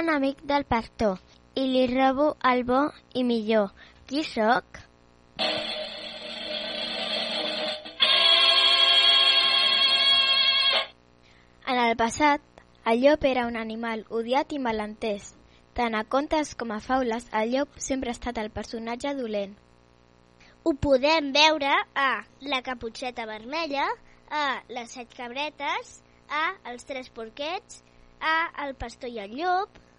l'enemic del pastor i li robo el bo i millor. Qui sóc? En el passat, el llop era un animal odiat i malentès. Tant a contes com a faules, el llop sempre ha estat el personatge dolent. Ho podem veure a La caputxeta vermella, a Les set cabretes, a Els tres porquets, a El pastor i el llop...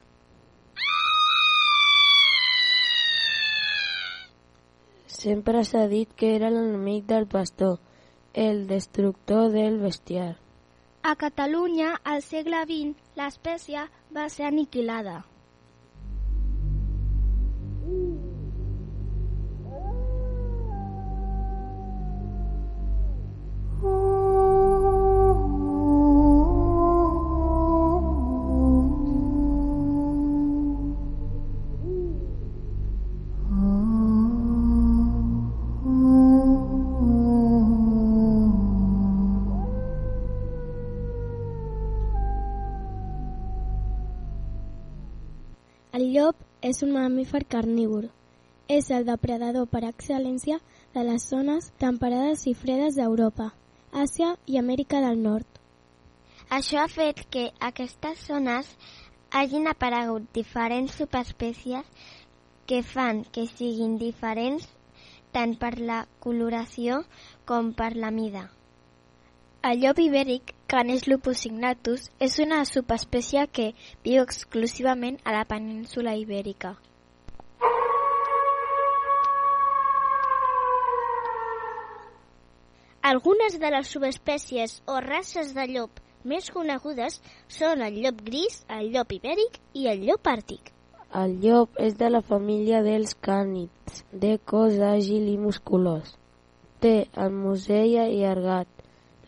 Sempre s'ha dit que era l'enemic del pastor, el destructor del bestiar. A Catalunya, al segle XX, l'espècie va ser aniquilada. És un mamífer carnívor. És el depredador per excel·lència de les zones temperades i fredes d'Europa, Àsia i Amèrica del Nord. Això ha fet que aquestes zones hagin aparegut diferents subespècies que fan que siguin diferents tant per la coloració com per la mida. El llop ibèric, Canis lupus signatus, és una subespècie que viu exclusivament a la península ibèrica. Algunes de les subespècies o races de llop més conegudes són el llop gris, el llop ibèric i el llop àrtic. El llop és de la família dels cànids, de cos àgil i musculós. Té el musell allargat,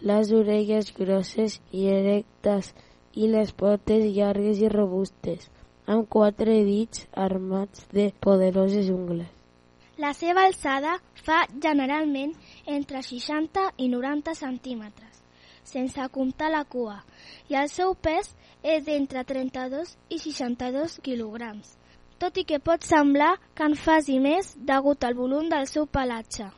les orelles grosses i erectes i les potes llargues i robustes, amb quatre dits armats de poderoses ungles. La seva alçada fa generalment entre 60 i 90 centímetres, sense comptar la cua, i el seu pes és d'entre 32 i 62 quilograms, tot i que pot semblar que en faci més degut al volum del seu pelatge.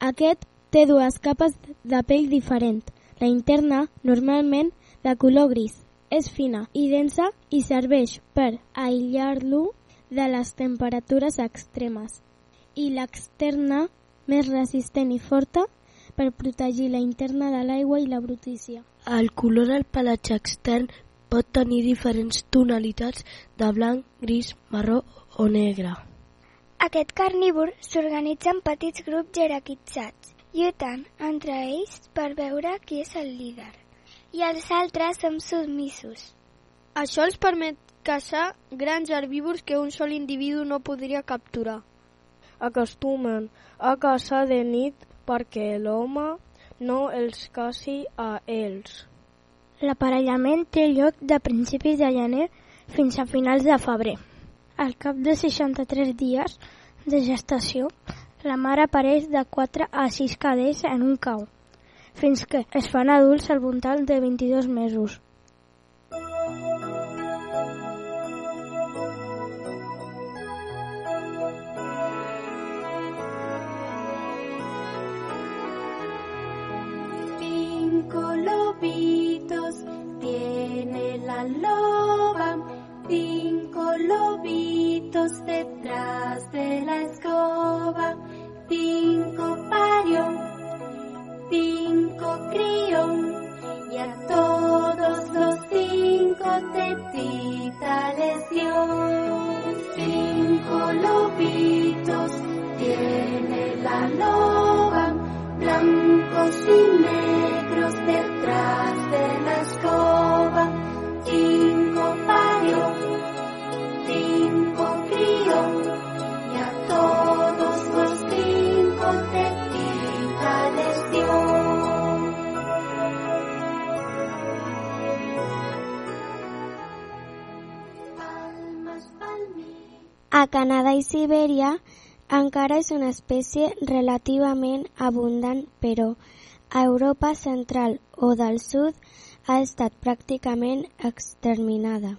Aquest té dues capes de pell diferent. La interna, normalment de color gris, és fina i densa i serveix per aïllar-lo de les temperatures extremes i l'externa, més resistent i forta, per protegir la interna de l'aigua i la brutícia. El color del pelatge extern pot tenir diferents tonalitats de blanc, gris, marró o negre. Aquest carnívor s'organitza en petits grups jerarquitzats, lluitant entre ells per veure qui és el líder. I els altres són submissos. Això els permet caçar grans herbívors que un sol individu no podria capturar. Acostumen a caçar de nit perquè l'home no els caci a ells. L'aparellament té lloc de principis de gener fins a finals de febrer. Al cap de 63 dies de gestació, la mare apareix de 4 a 6 cadells en un cau, fins que es fan adults al voltant de 22 mesos. Cinco lobitos tiene la loba, cinco lobitos detrás de la escoba, cinco parió, cinco crió, y a todos los cinco tetita les dio. Cinco lobitos tiene la loba, blancos y negros detrás de la escoba. Canadà i Sibèria encara és una espècie relativament abundant, però a Europa central o del sud ha estat pràcticament exterminada.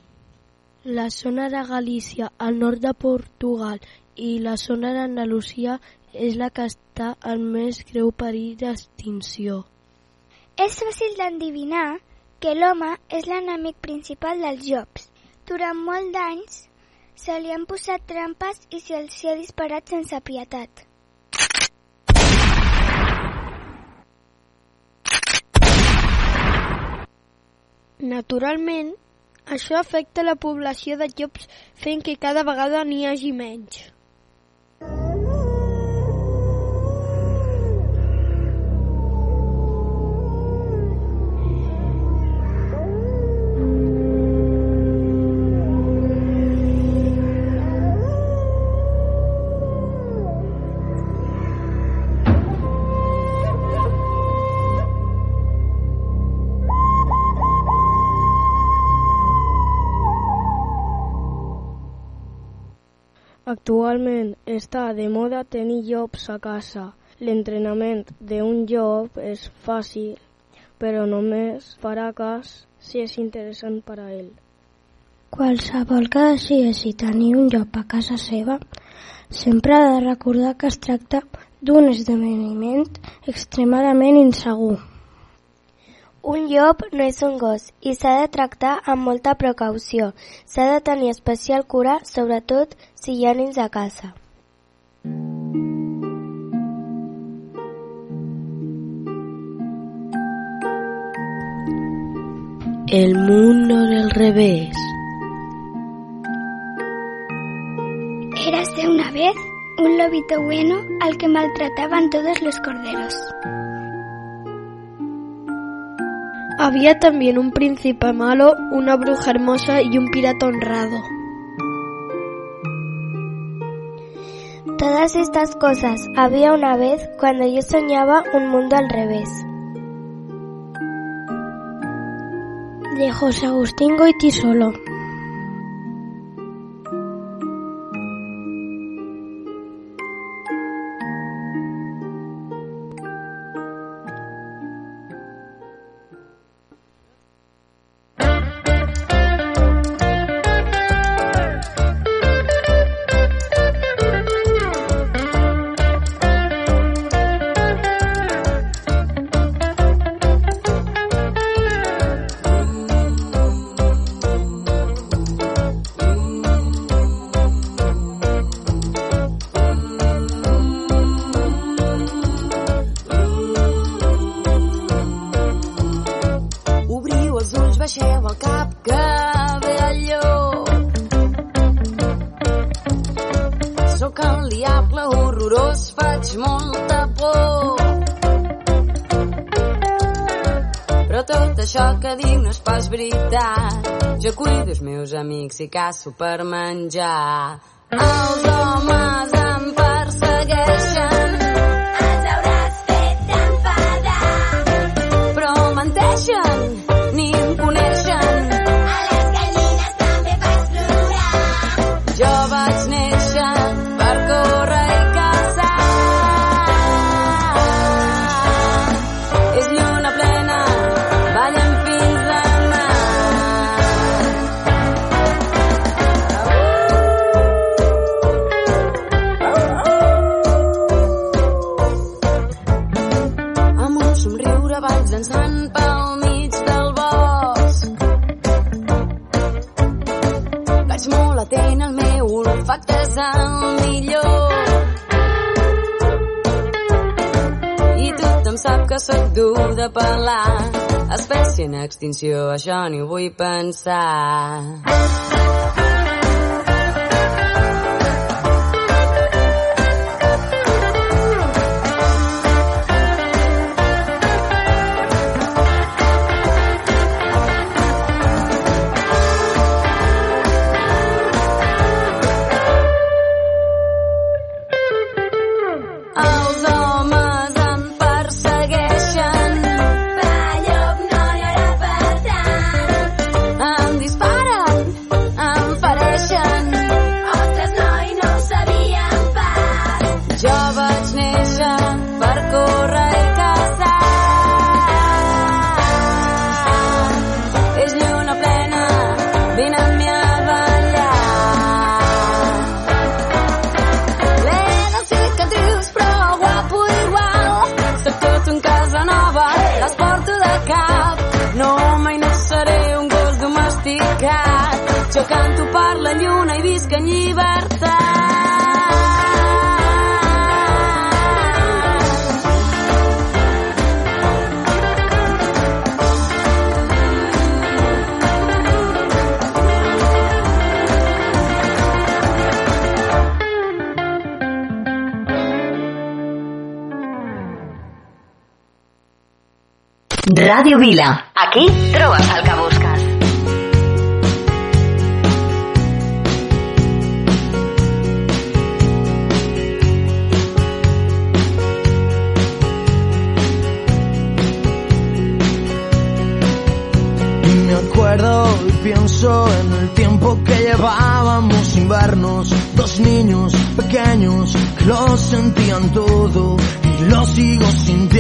La zona de Galícia, al nord de Portugal i la zona d'Andalusia és la que està en més greu perill d'extinció. És fàcil d'endevinar que l'home és l'enemic principal dels jocs. Durant molt d'anys se li han posat trampes i se'ls ha disparat sense pietat. Naturalment, això afecta la població de llops fent que cada vegada n'hi hagi menys. Actualment està de moda tenir llops a casa. L'entrenament d'un llop és fàcil, però només farà cas si és interessant per a ell. Qualsevol que decideixi tenir un llop a casa seva sempre ha de recordar que es tracta d'un esdeveniment extremadament insegur. Un llop no és un gos i s'ha de tractar amb molta precaució. S'ha de tenir especial cura, sobretot si hi ha nens a casa. El mundo del revés. Érase una vez un lobito bueno al que maltrataban todos los corderos. Había también un príncipe malo, una bruja hermosa y un pirata honrado. Todas estas cosas había una vez cuando yo soñaba un mundo al revés. De José Agustín Goitisolo. Meus amics i caço per menjar. Els homes que dur de pelar. Espècie en extinció, això ni ho vull pensar. en casa nova, les porto de cap. No, mai no seré un gos domesticat. Jo canto per la lluna i visc en llibertat. Aquí trobes el. Y me acuerdo y pienso en el tiempo que llevábamos sin vernos. Dos niños pequeños que lo sentían todo y lo sigo sintiendo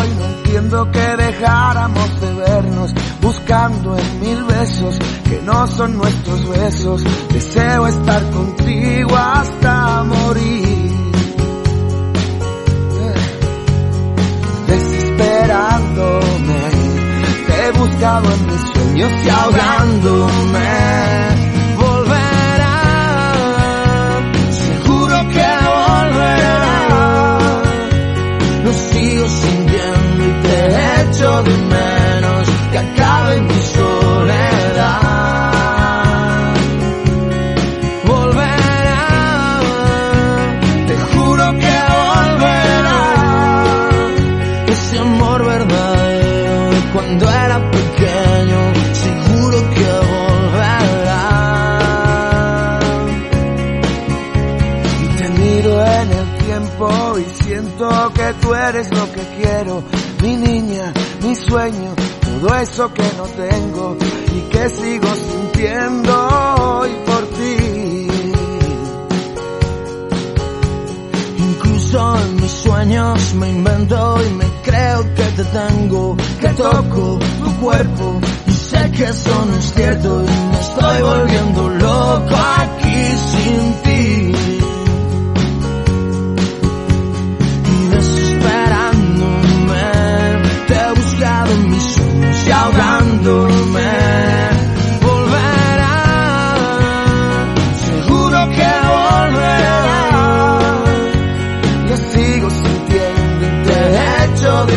tengo y no entiendo que dejáramos de vernos, buscando en mil besos que no son nuestros besos. Deseo estar contigo hasta morir. Desesperándome, te he buscado en mis sueños y ahogándome. De menos que acabe mi soledad. Volverá, te juro que volverá. Ese amor verdadero de cuando era pequeño, seguro que volverá. Y te miro en el tiempo y siento que tú eres lo que quiero, mi niña, mi sueño, todo eso que no tengo y que sigo sintiendo hoy por ti. Incluso en mis sueños me invento y me creo que te tengo, que toco tu cuerpo y sé que eso no es cierto y me estoy volviendo loco aquí sin ti. Y ahogándome. Volverá, seguro que volverá. Yo sigo sintiendo y te echo de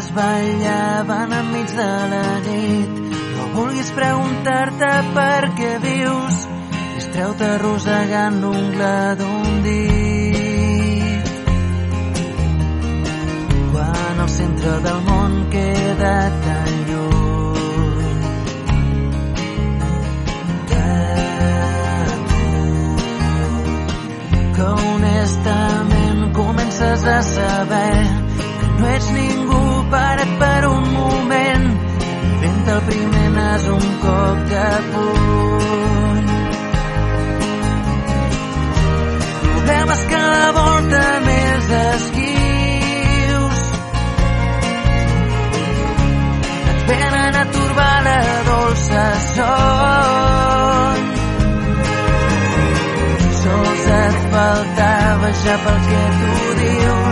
Et desvetllaven enmig de la nit, no vulguis preguntar-te per què vius i estreu-te arrossegant l'ungla d'un dit. Quan el centre del món queda tan que honestament comences a saber que no ets ningú parat per un moment. Inventa el primer nas un cop de puny. Problemes cada volta més esquius. Et venen a turbar la dolça son. Sols et faltava ja pel que tu dius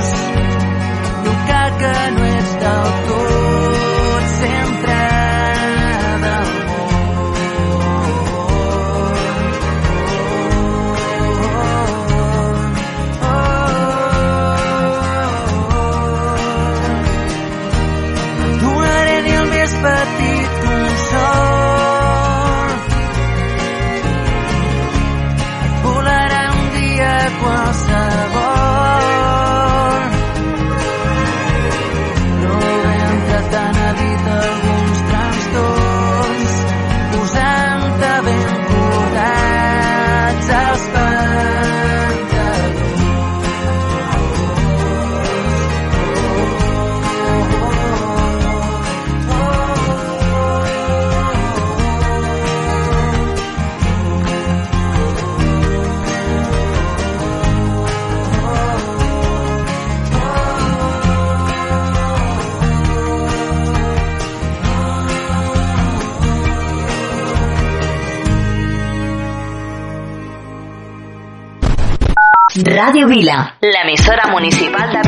La emisora municipal de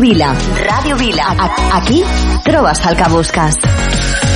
Vila. Ràdio Vila. Aquí trobes el que busques.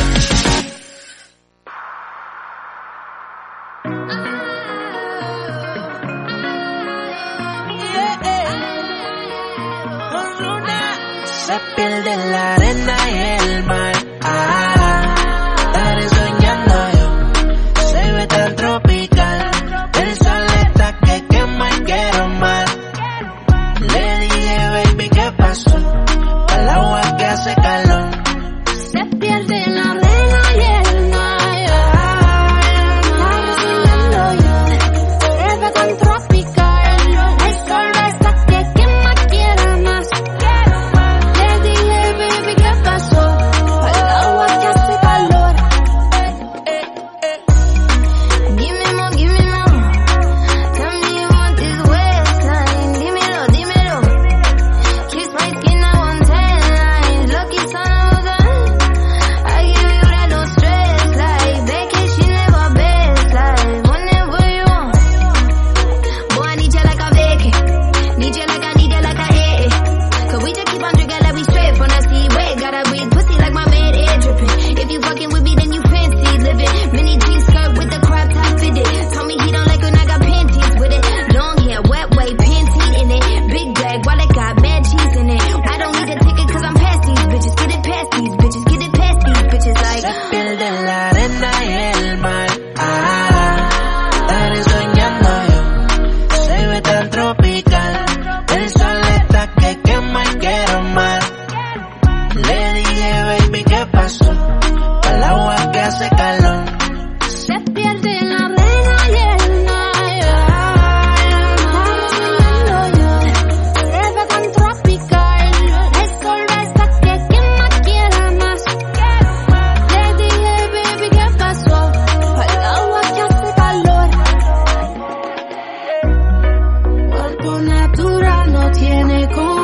tiene con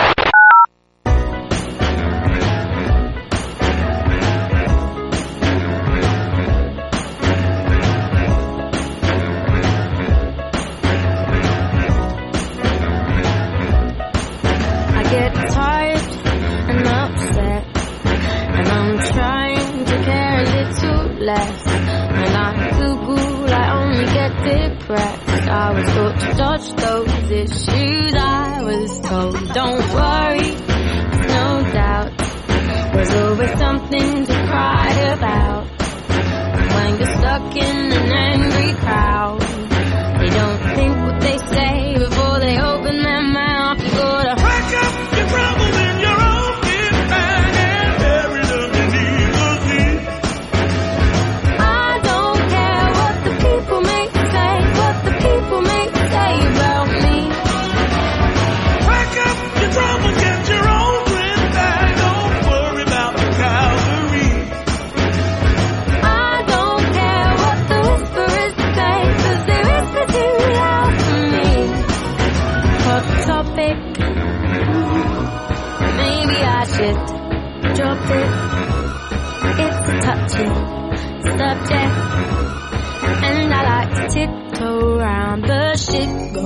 I was taught to dodge those issues. I was told, don't worry, no doubt. There's always something to cry about when you're stuck in an angry crowd.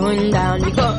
going down. You go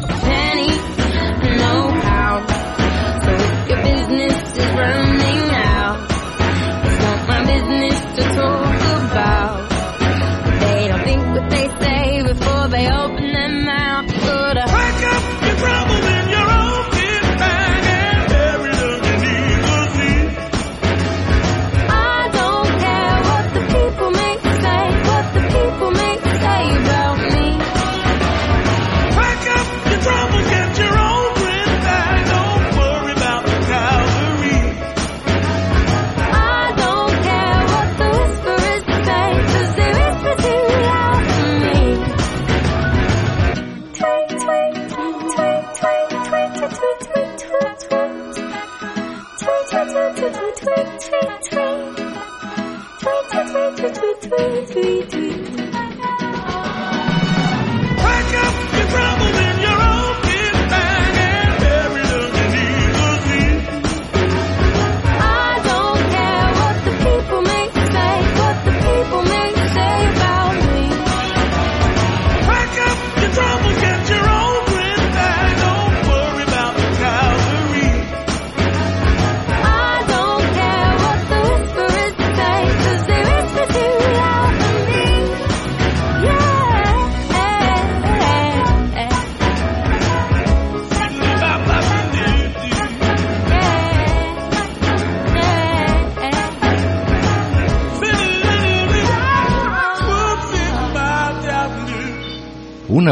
baby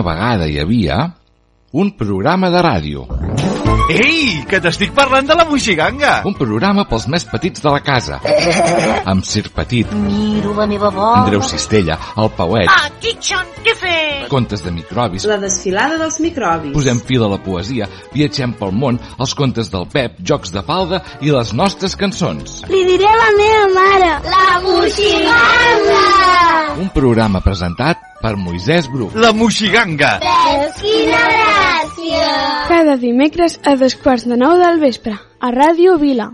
vegada hi havia un programa de ràdio. Ei, que t'estic parlant de la Moixiganga! Un programa pels més petits de la casa. Eh. amb Sir Petit. Miro la meva bola. Andreu Cistella, el Pauet. Ah, Kitchen, què fer? Contes de microbis. La desfilada dels microbis. Posem fil a la poesia, viatgem pel món, els contes del Pep, jocs de falda i les nostres cançons. Li diré a la meva mare. La Moixiganga! Un programa presentat per Moisès Bru. La Moixiganga! Veus quina gràcia! Cada dimecres a dos quarts de nou del vespre, a Ràdio Vila.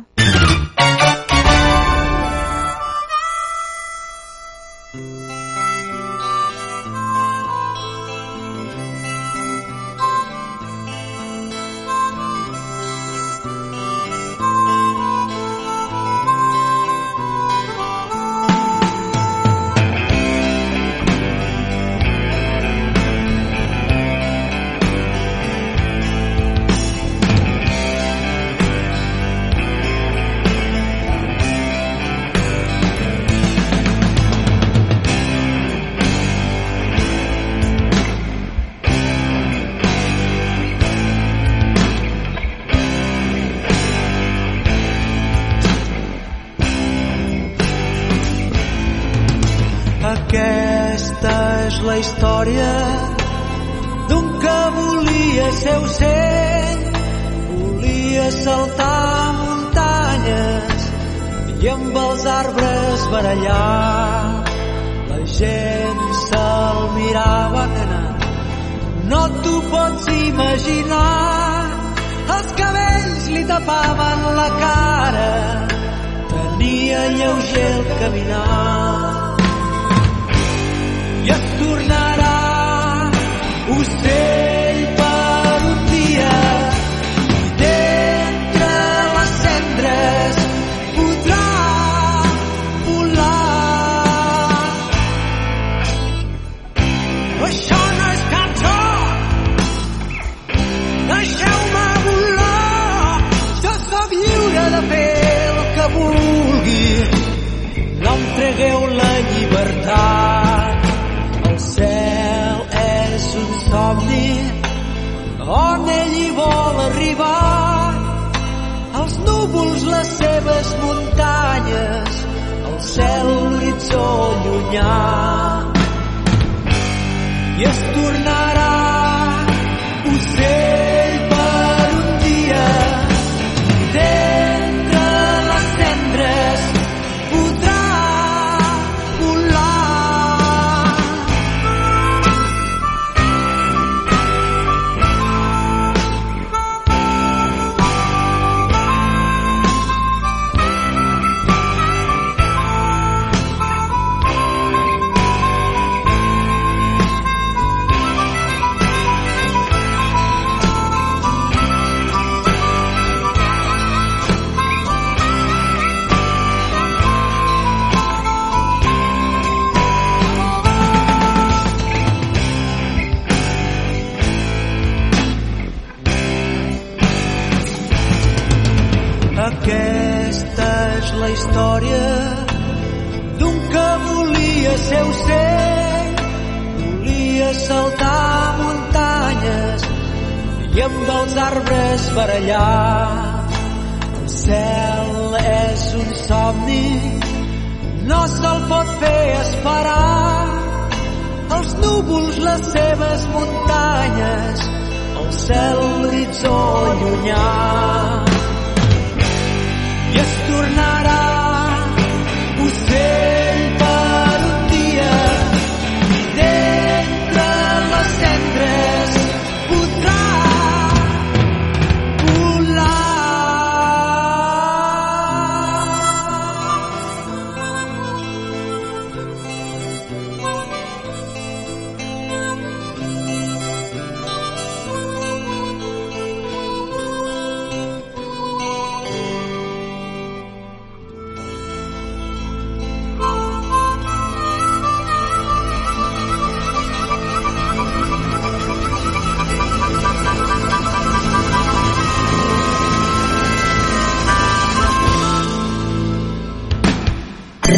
història d'un que volia ser ocell, volia saltar muntanyes i amb els arbres barallar. La gent se'l mirava, nena, no t'ho pots imaginar. Els cabells li tapaven la cara, tenia lleuger el caminar. o seu. God.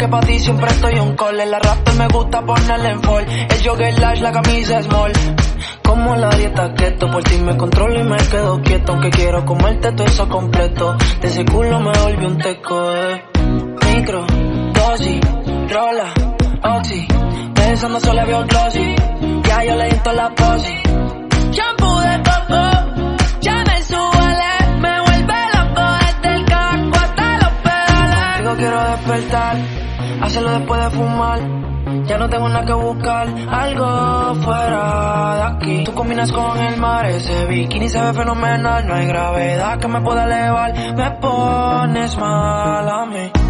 Que para ti siempre estoy on call. El arrastre me gusta ponerle en fall. El jogger lash, la camisa small. Como la dieta keto, por ti me controlo y me quedo quieto. Aunque quiero comerte todo eso completo. De ese culo me volví un teco, eh. Micro, dosis, rola, oxi. Pensando solo veo glossy. Ya yo le di la posi. Shampoo de coco, ya me suele. Me vuelve loco desde el casco hasta los pedales. Contigo quiero despertar, hacerlo después de fumar. Ya no tengo nada que buscar, algo fuera de aquí. Tú combinas con el mar, ese bikini se ve fenomenal. No hay gravedad que me pueda elevar, me pones mal a mí.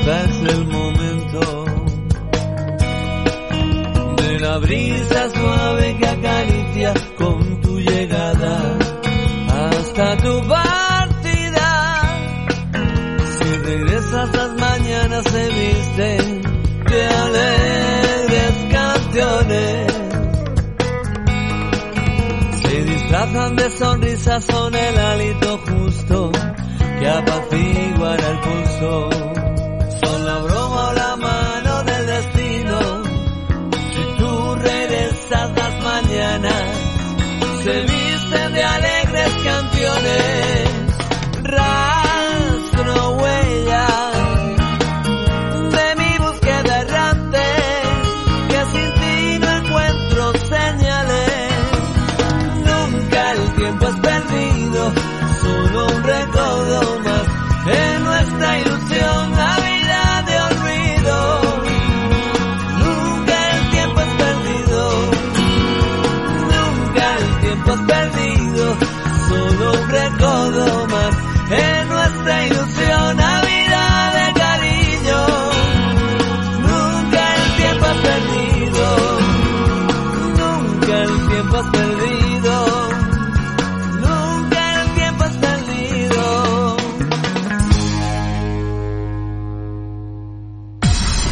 Quizás el momento de la brisa suave que acaricia con tu llegada hasta tu partida. Si regresas las mañanas se visten de alegres canciones. Se disfrazan de sonrisas, son el hálito justo que apaciguará el pulso. day.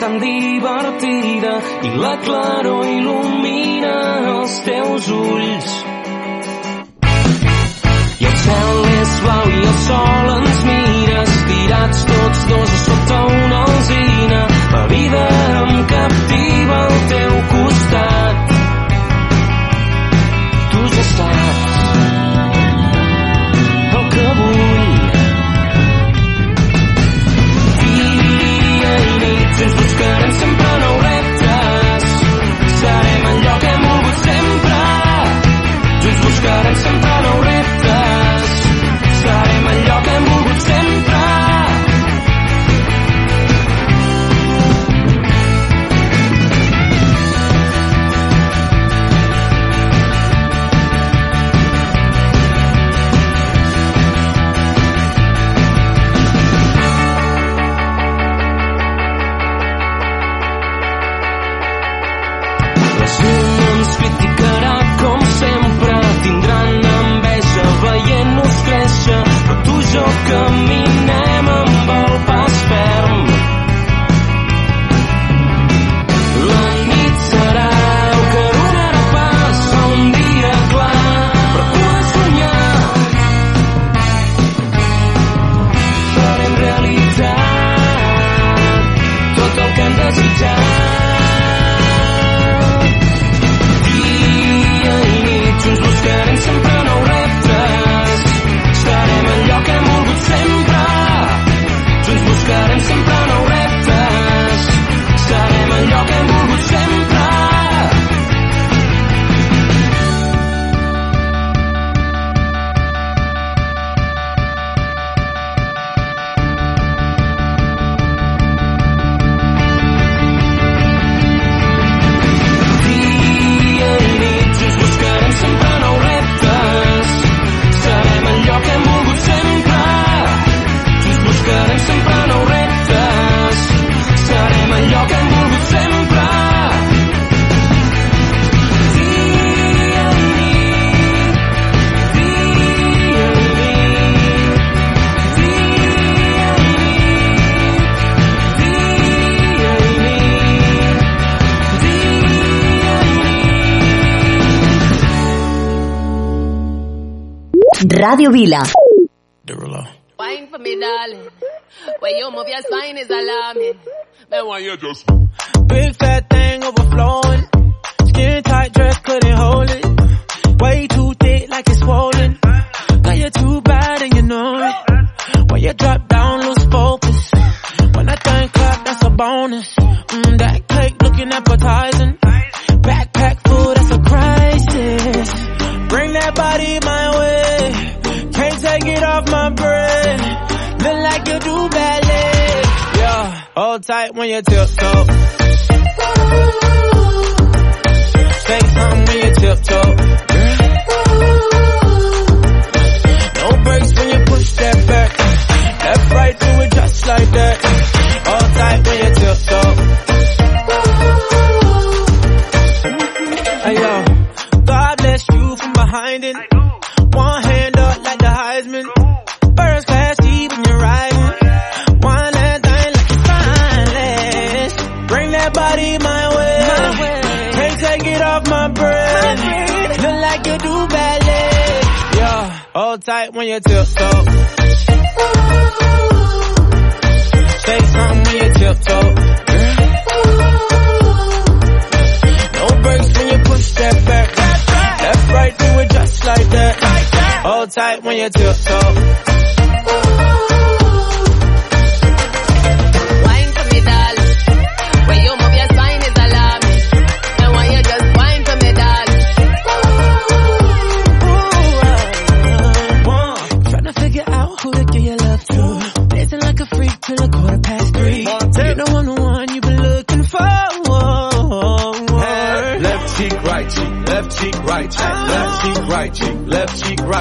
当地 Radio Vila. Wine for me, darling. When you move your spine is alarming. Me want you just Big fat thing overflowing. Skin tight dress couldn't hold it. Way too thick like it's swollen. Girl, you're too bad and you know it. When you drop down, lose focus. When I think clap, that's a bonus. Mm, that cake looking appetizing. Backpack tight when you tiptoe. Say something when you tiptoe. No brakes when you push that back. Left, right, do it just like that. Hold tight when you when you tiptoe. Say something when you tiptoe. No brakes when you push that back. Left, right, do it just like that. Hold tight when you tiptoe.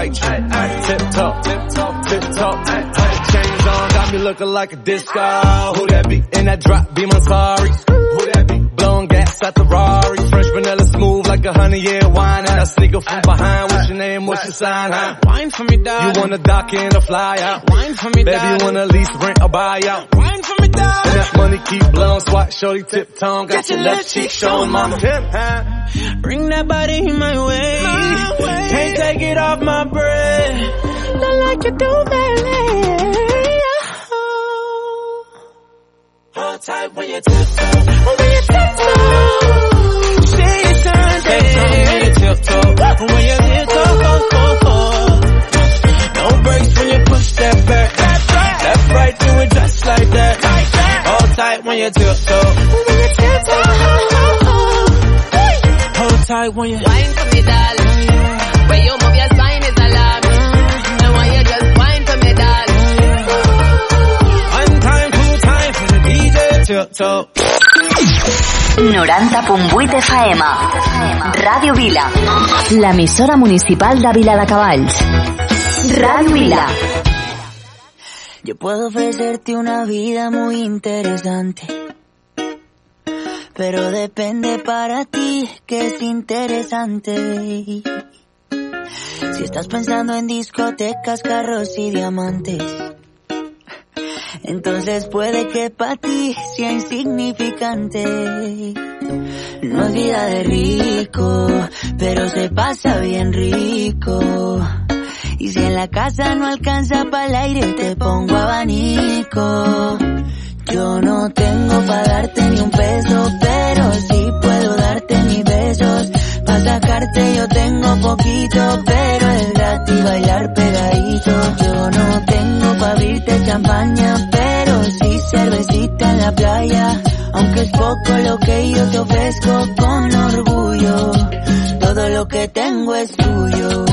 Left cheek, right cheek. Tip top, tip top, tip top. Chains on, got me looking like a disco. Who that be? In that drop, be my sorry. Who that be? Blowing gas at the Rari. Fresh vanilla smooth like a honey year wine. And I sneak up from behind. What's your name? What's your sign? Huh? Wine for me, darling. You wanna dock in or fly out? Wine for me, Baby, darling. you wanna lease, rent, or buy out? Wine for me, that money keep blowing, swat, shorty, tip tongue. Got Get your left cheek showing, mama. Tip? Bring that body in my way. Can't take it off my brain. Look like you do ballet. Hold tight when you tiptoe. When you tiptoe. Say something. when you tiptoe. When you tight when you tiptoe. When you tiptoe. Hold tight when you Wine for me, darling. When you move your spine is alarming. Me want you just wine for me, darling. One time, two time for the DJ tiptoe. 90.8 FM. Ràdio Vila. L'emissora municipal de Vila de Cavalls. Ràdio Vila. Yo puedo ofrecerte una vida muy interesante. Pero depende para ti que es interesante. Si estás pensando en discotecas, carros y diamantes. Entonces puede que para ti sea insignificante. No es vida de rico, pero se pasa bien rico. Y si en la casa no alcanza para el aire, te pongo abanico. Yo no tengo para darte ni un peso, pero sí puedo darte mis besos. Para sacarte yo tengo poquito, pero es gratis bailar pegadito. Yo no tengo para abrirte champaña, pero sí cervecita en la playa. Aunque es poco lo que yo te ofrezco con orgullo, todo lo que tengo es tuyo.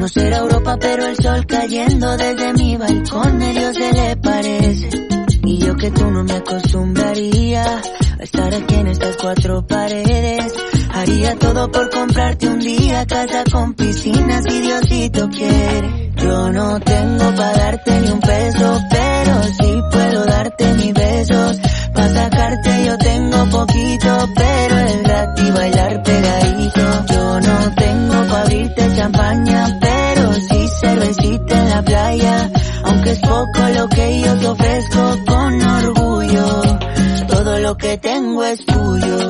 No será Europa, pero el sol cayendo desde mi balcón medio se le parece. Y yo que tú no me acostumbraría a estar aquí en estas cuatro paredes. Haría todo por comprarte un día casa con piscina si Diosito quiere. Yo no tengo para darte ni un peso, pero sí puedo darte mis besos. Pa' sacarte yo tengo poquito, pero es gratis bailar pegadito. Yo no tengo pa' abrirte champaña, pero poco lo que yo te ofrezco con orgullo, todo lo que tengo es tuyo.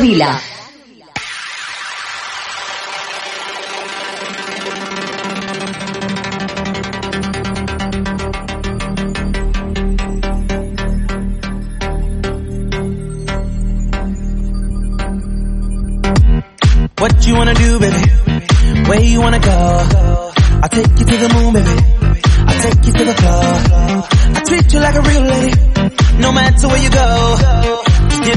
Vila. What you wanna do, baby? Where you wanna go? I'll take you to the moon, baby. I'll take you to the floor. I treat you like a real lady, no matter where you go.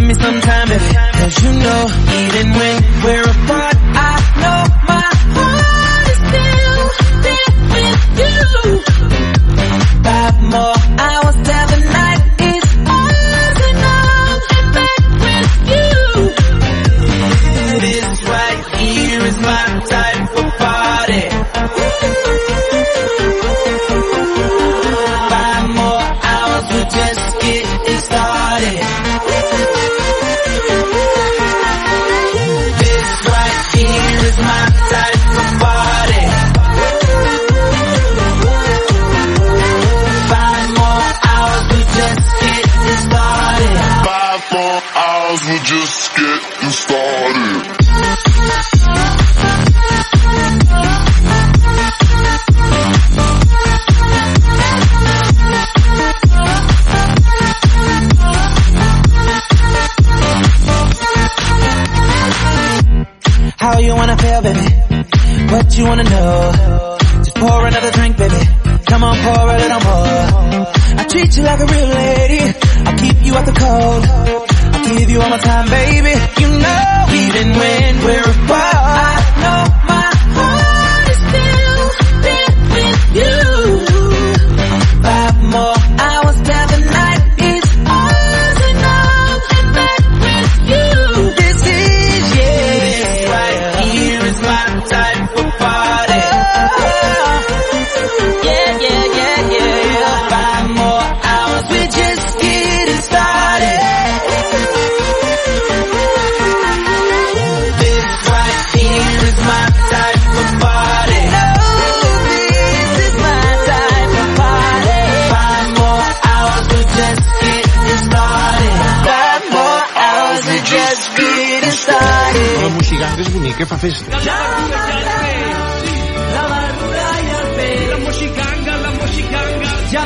Give me some time, baby. Cause you know, even when we're apart, I know my heart is still there with you. Five more hours till the night is ours and I'll get back with you. This right here is my type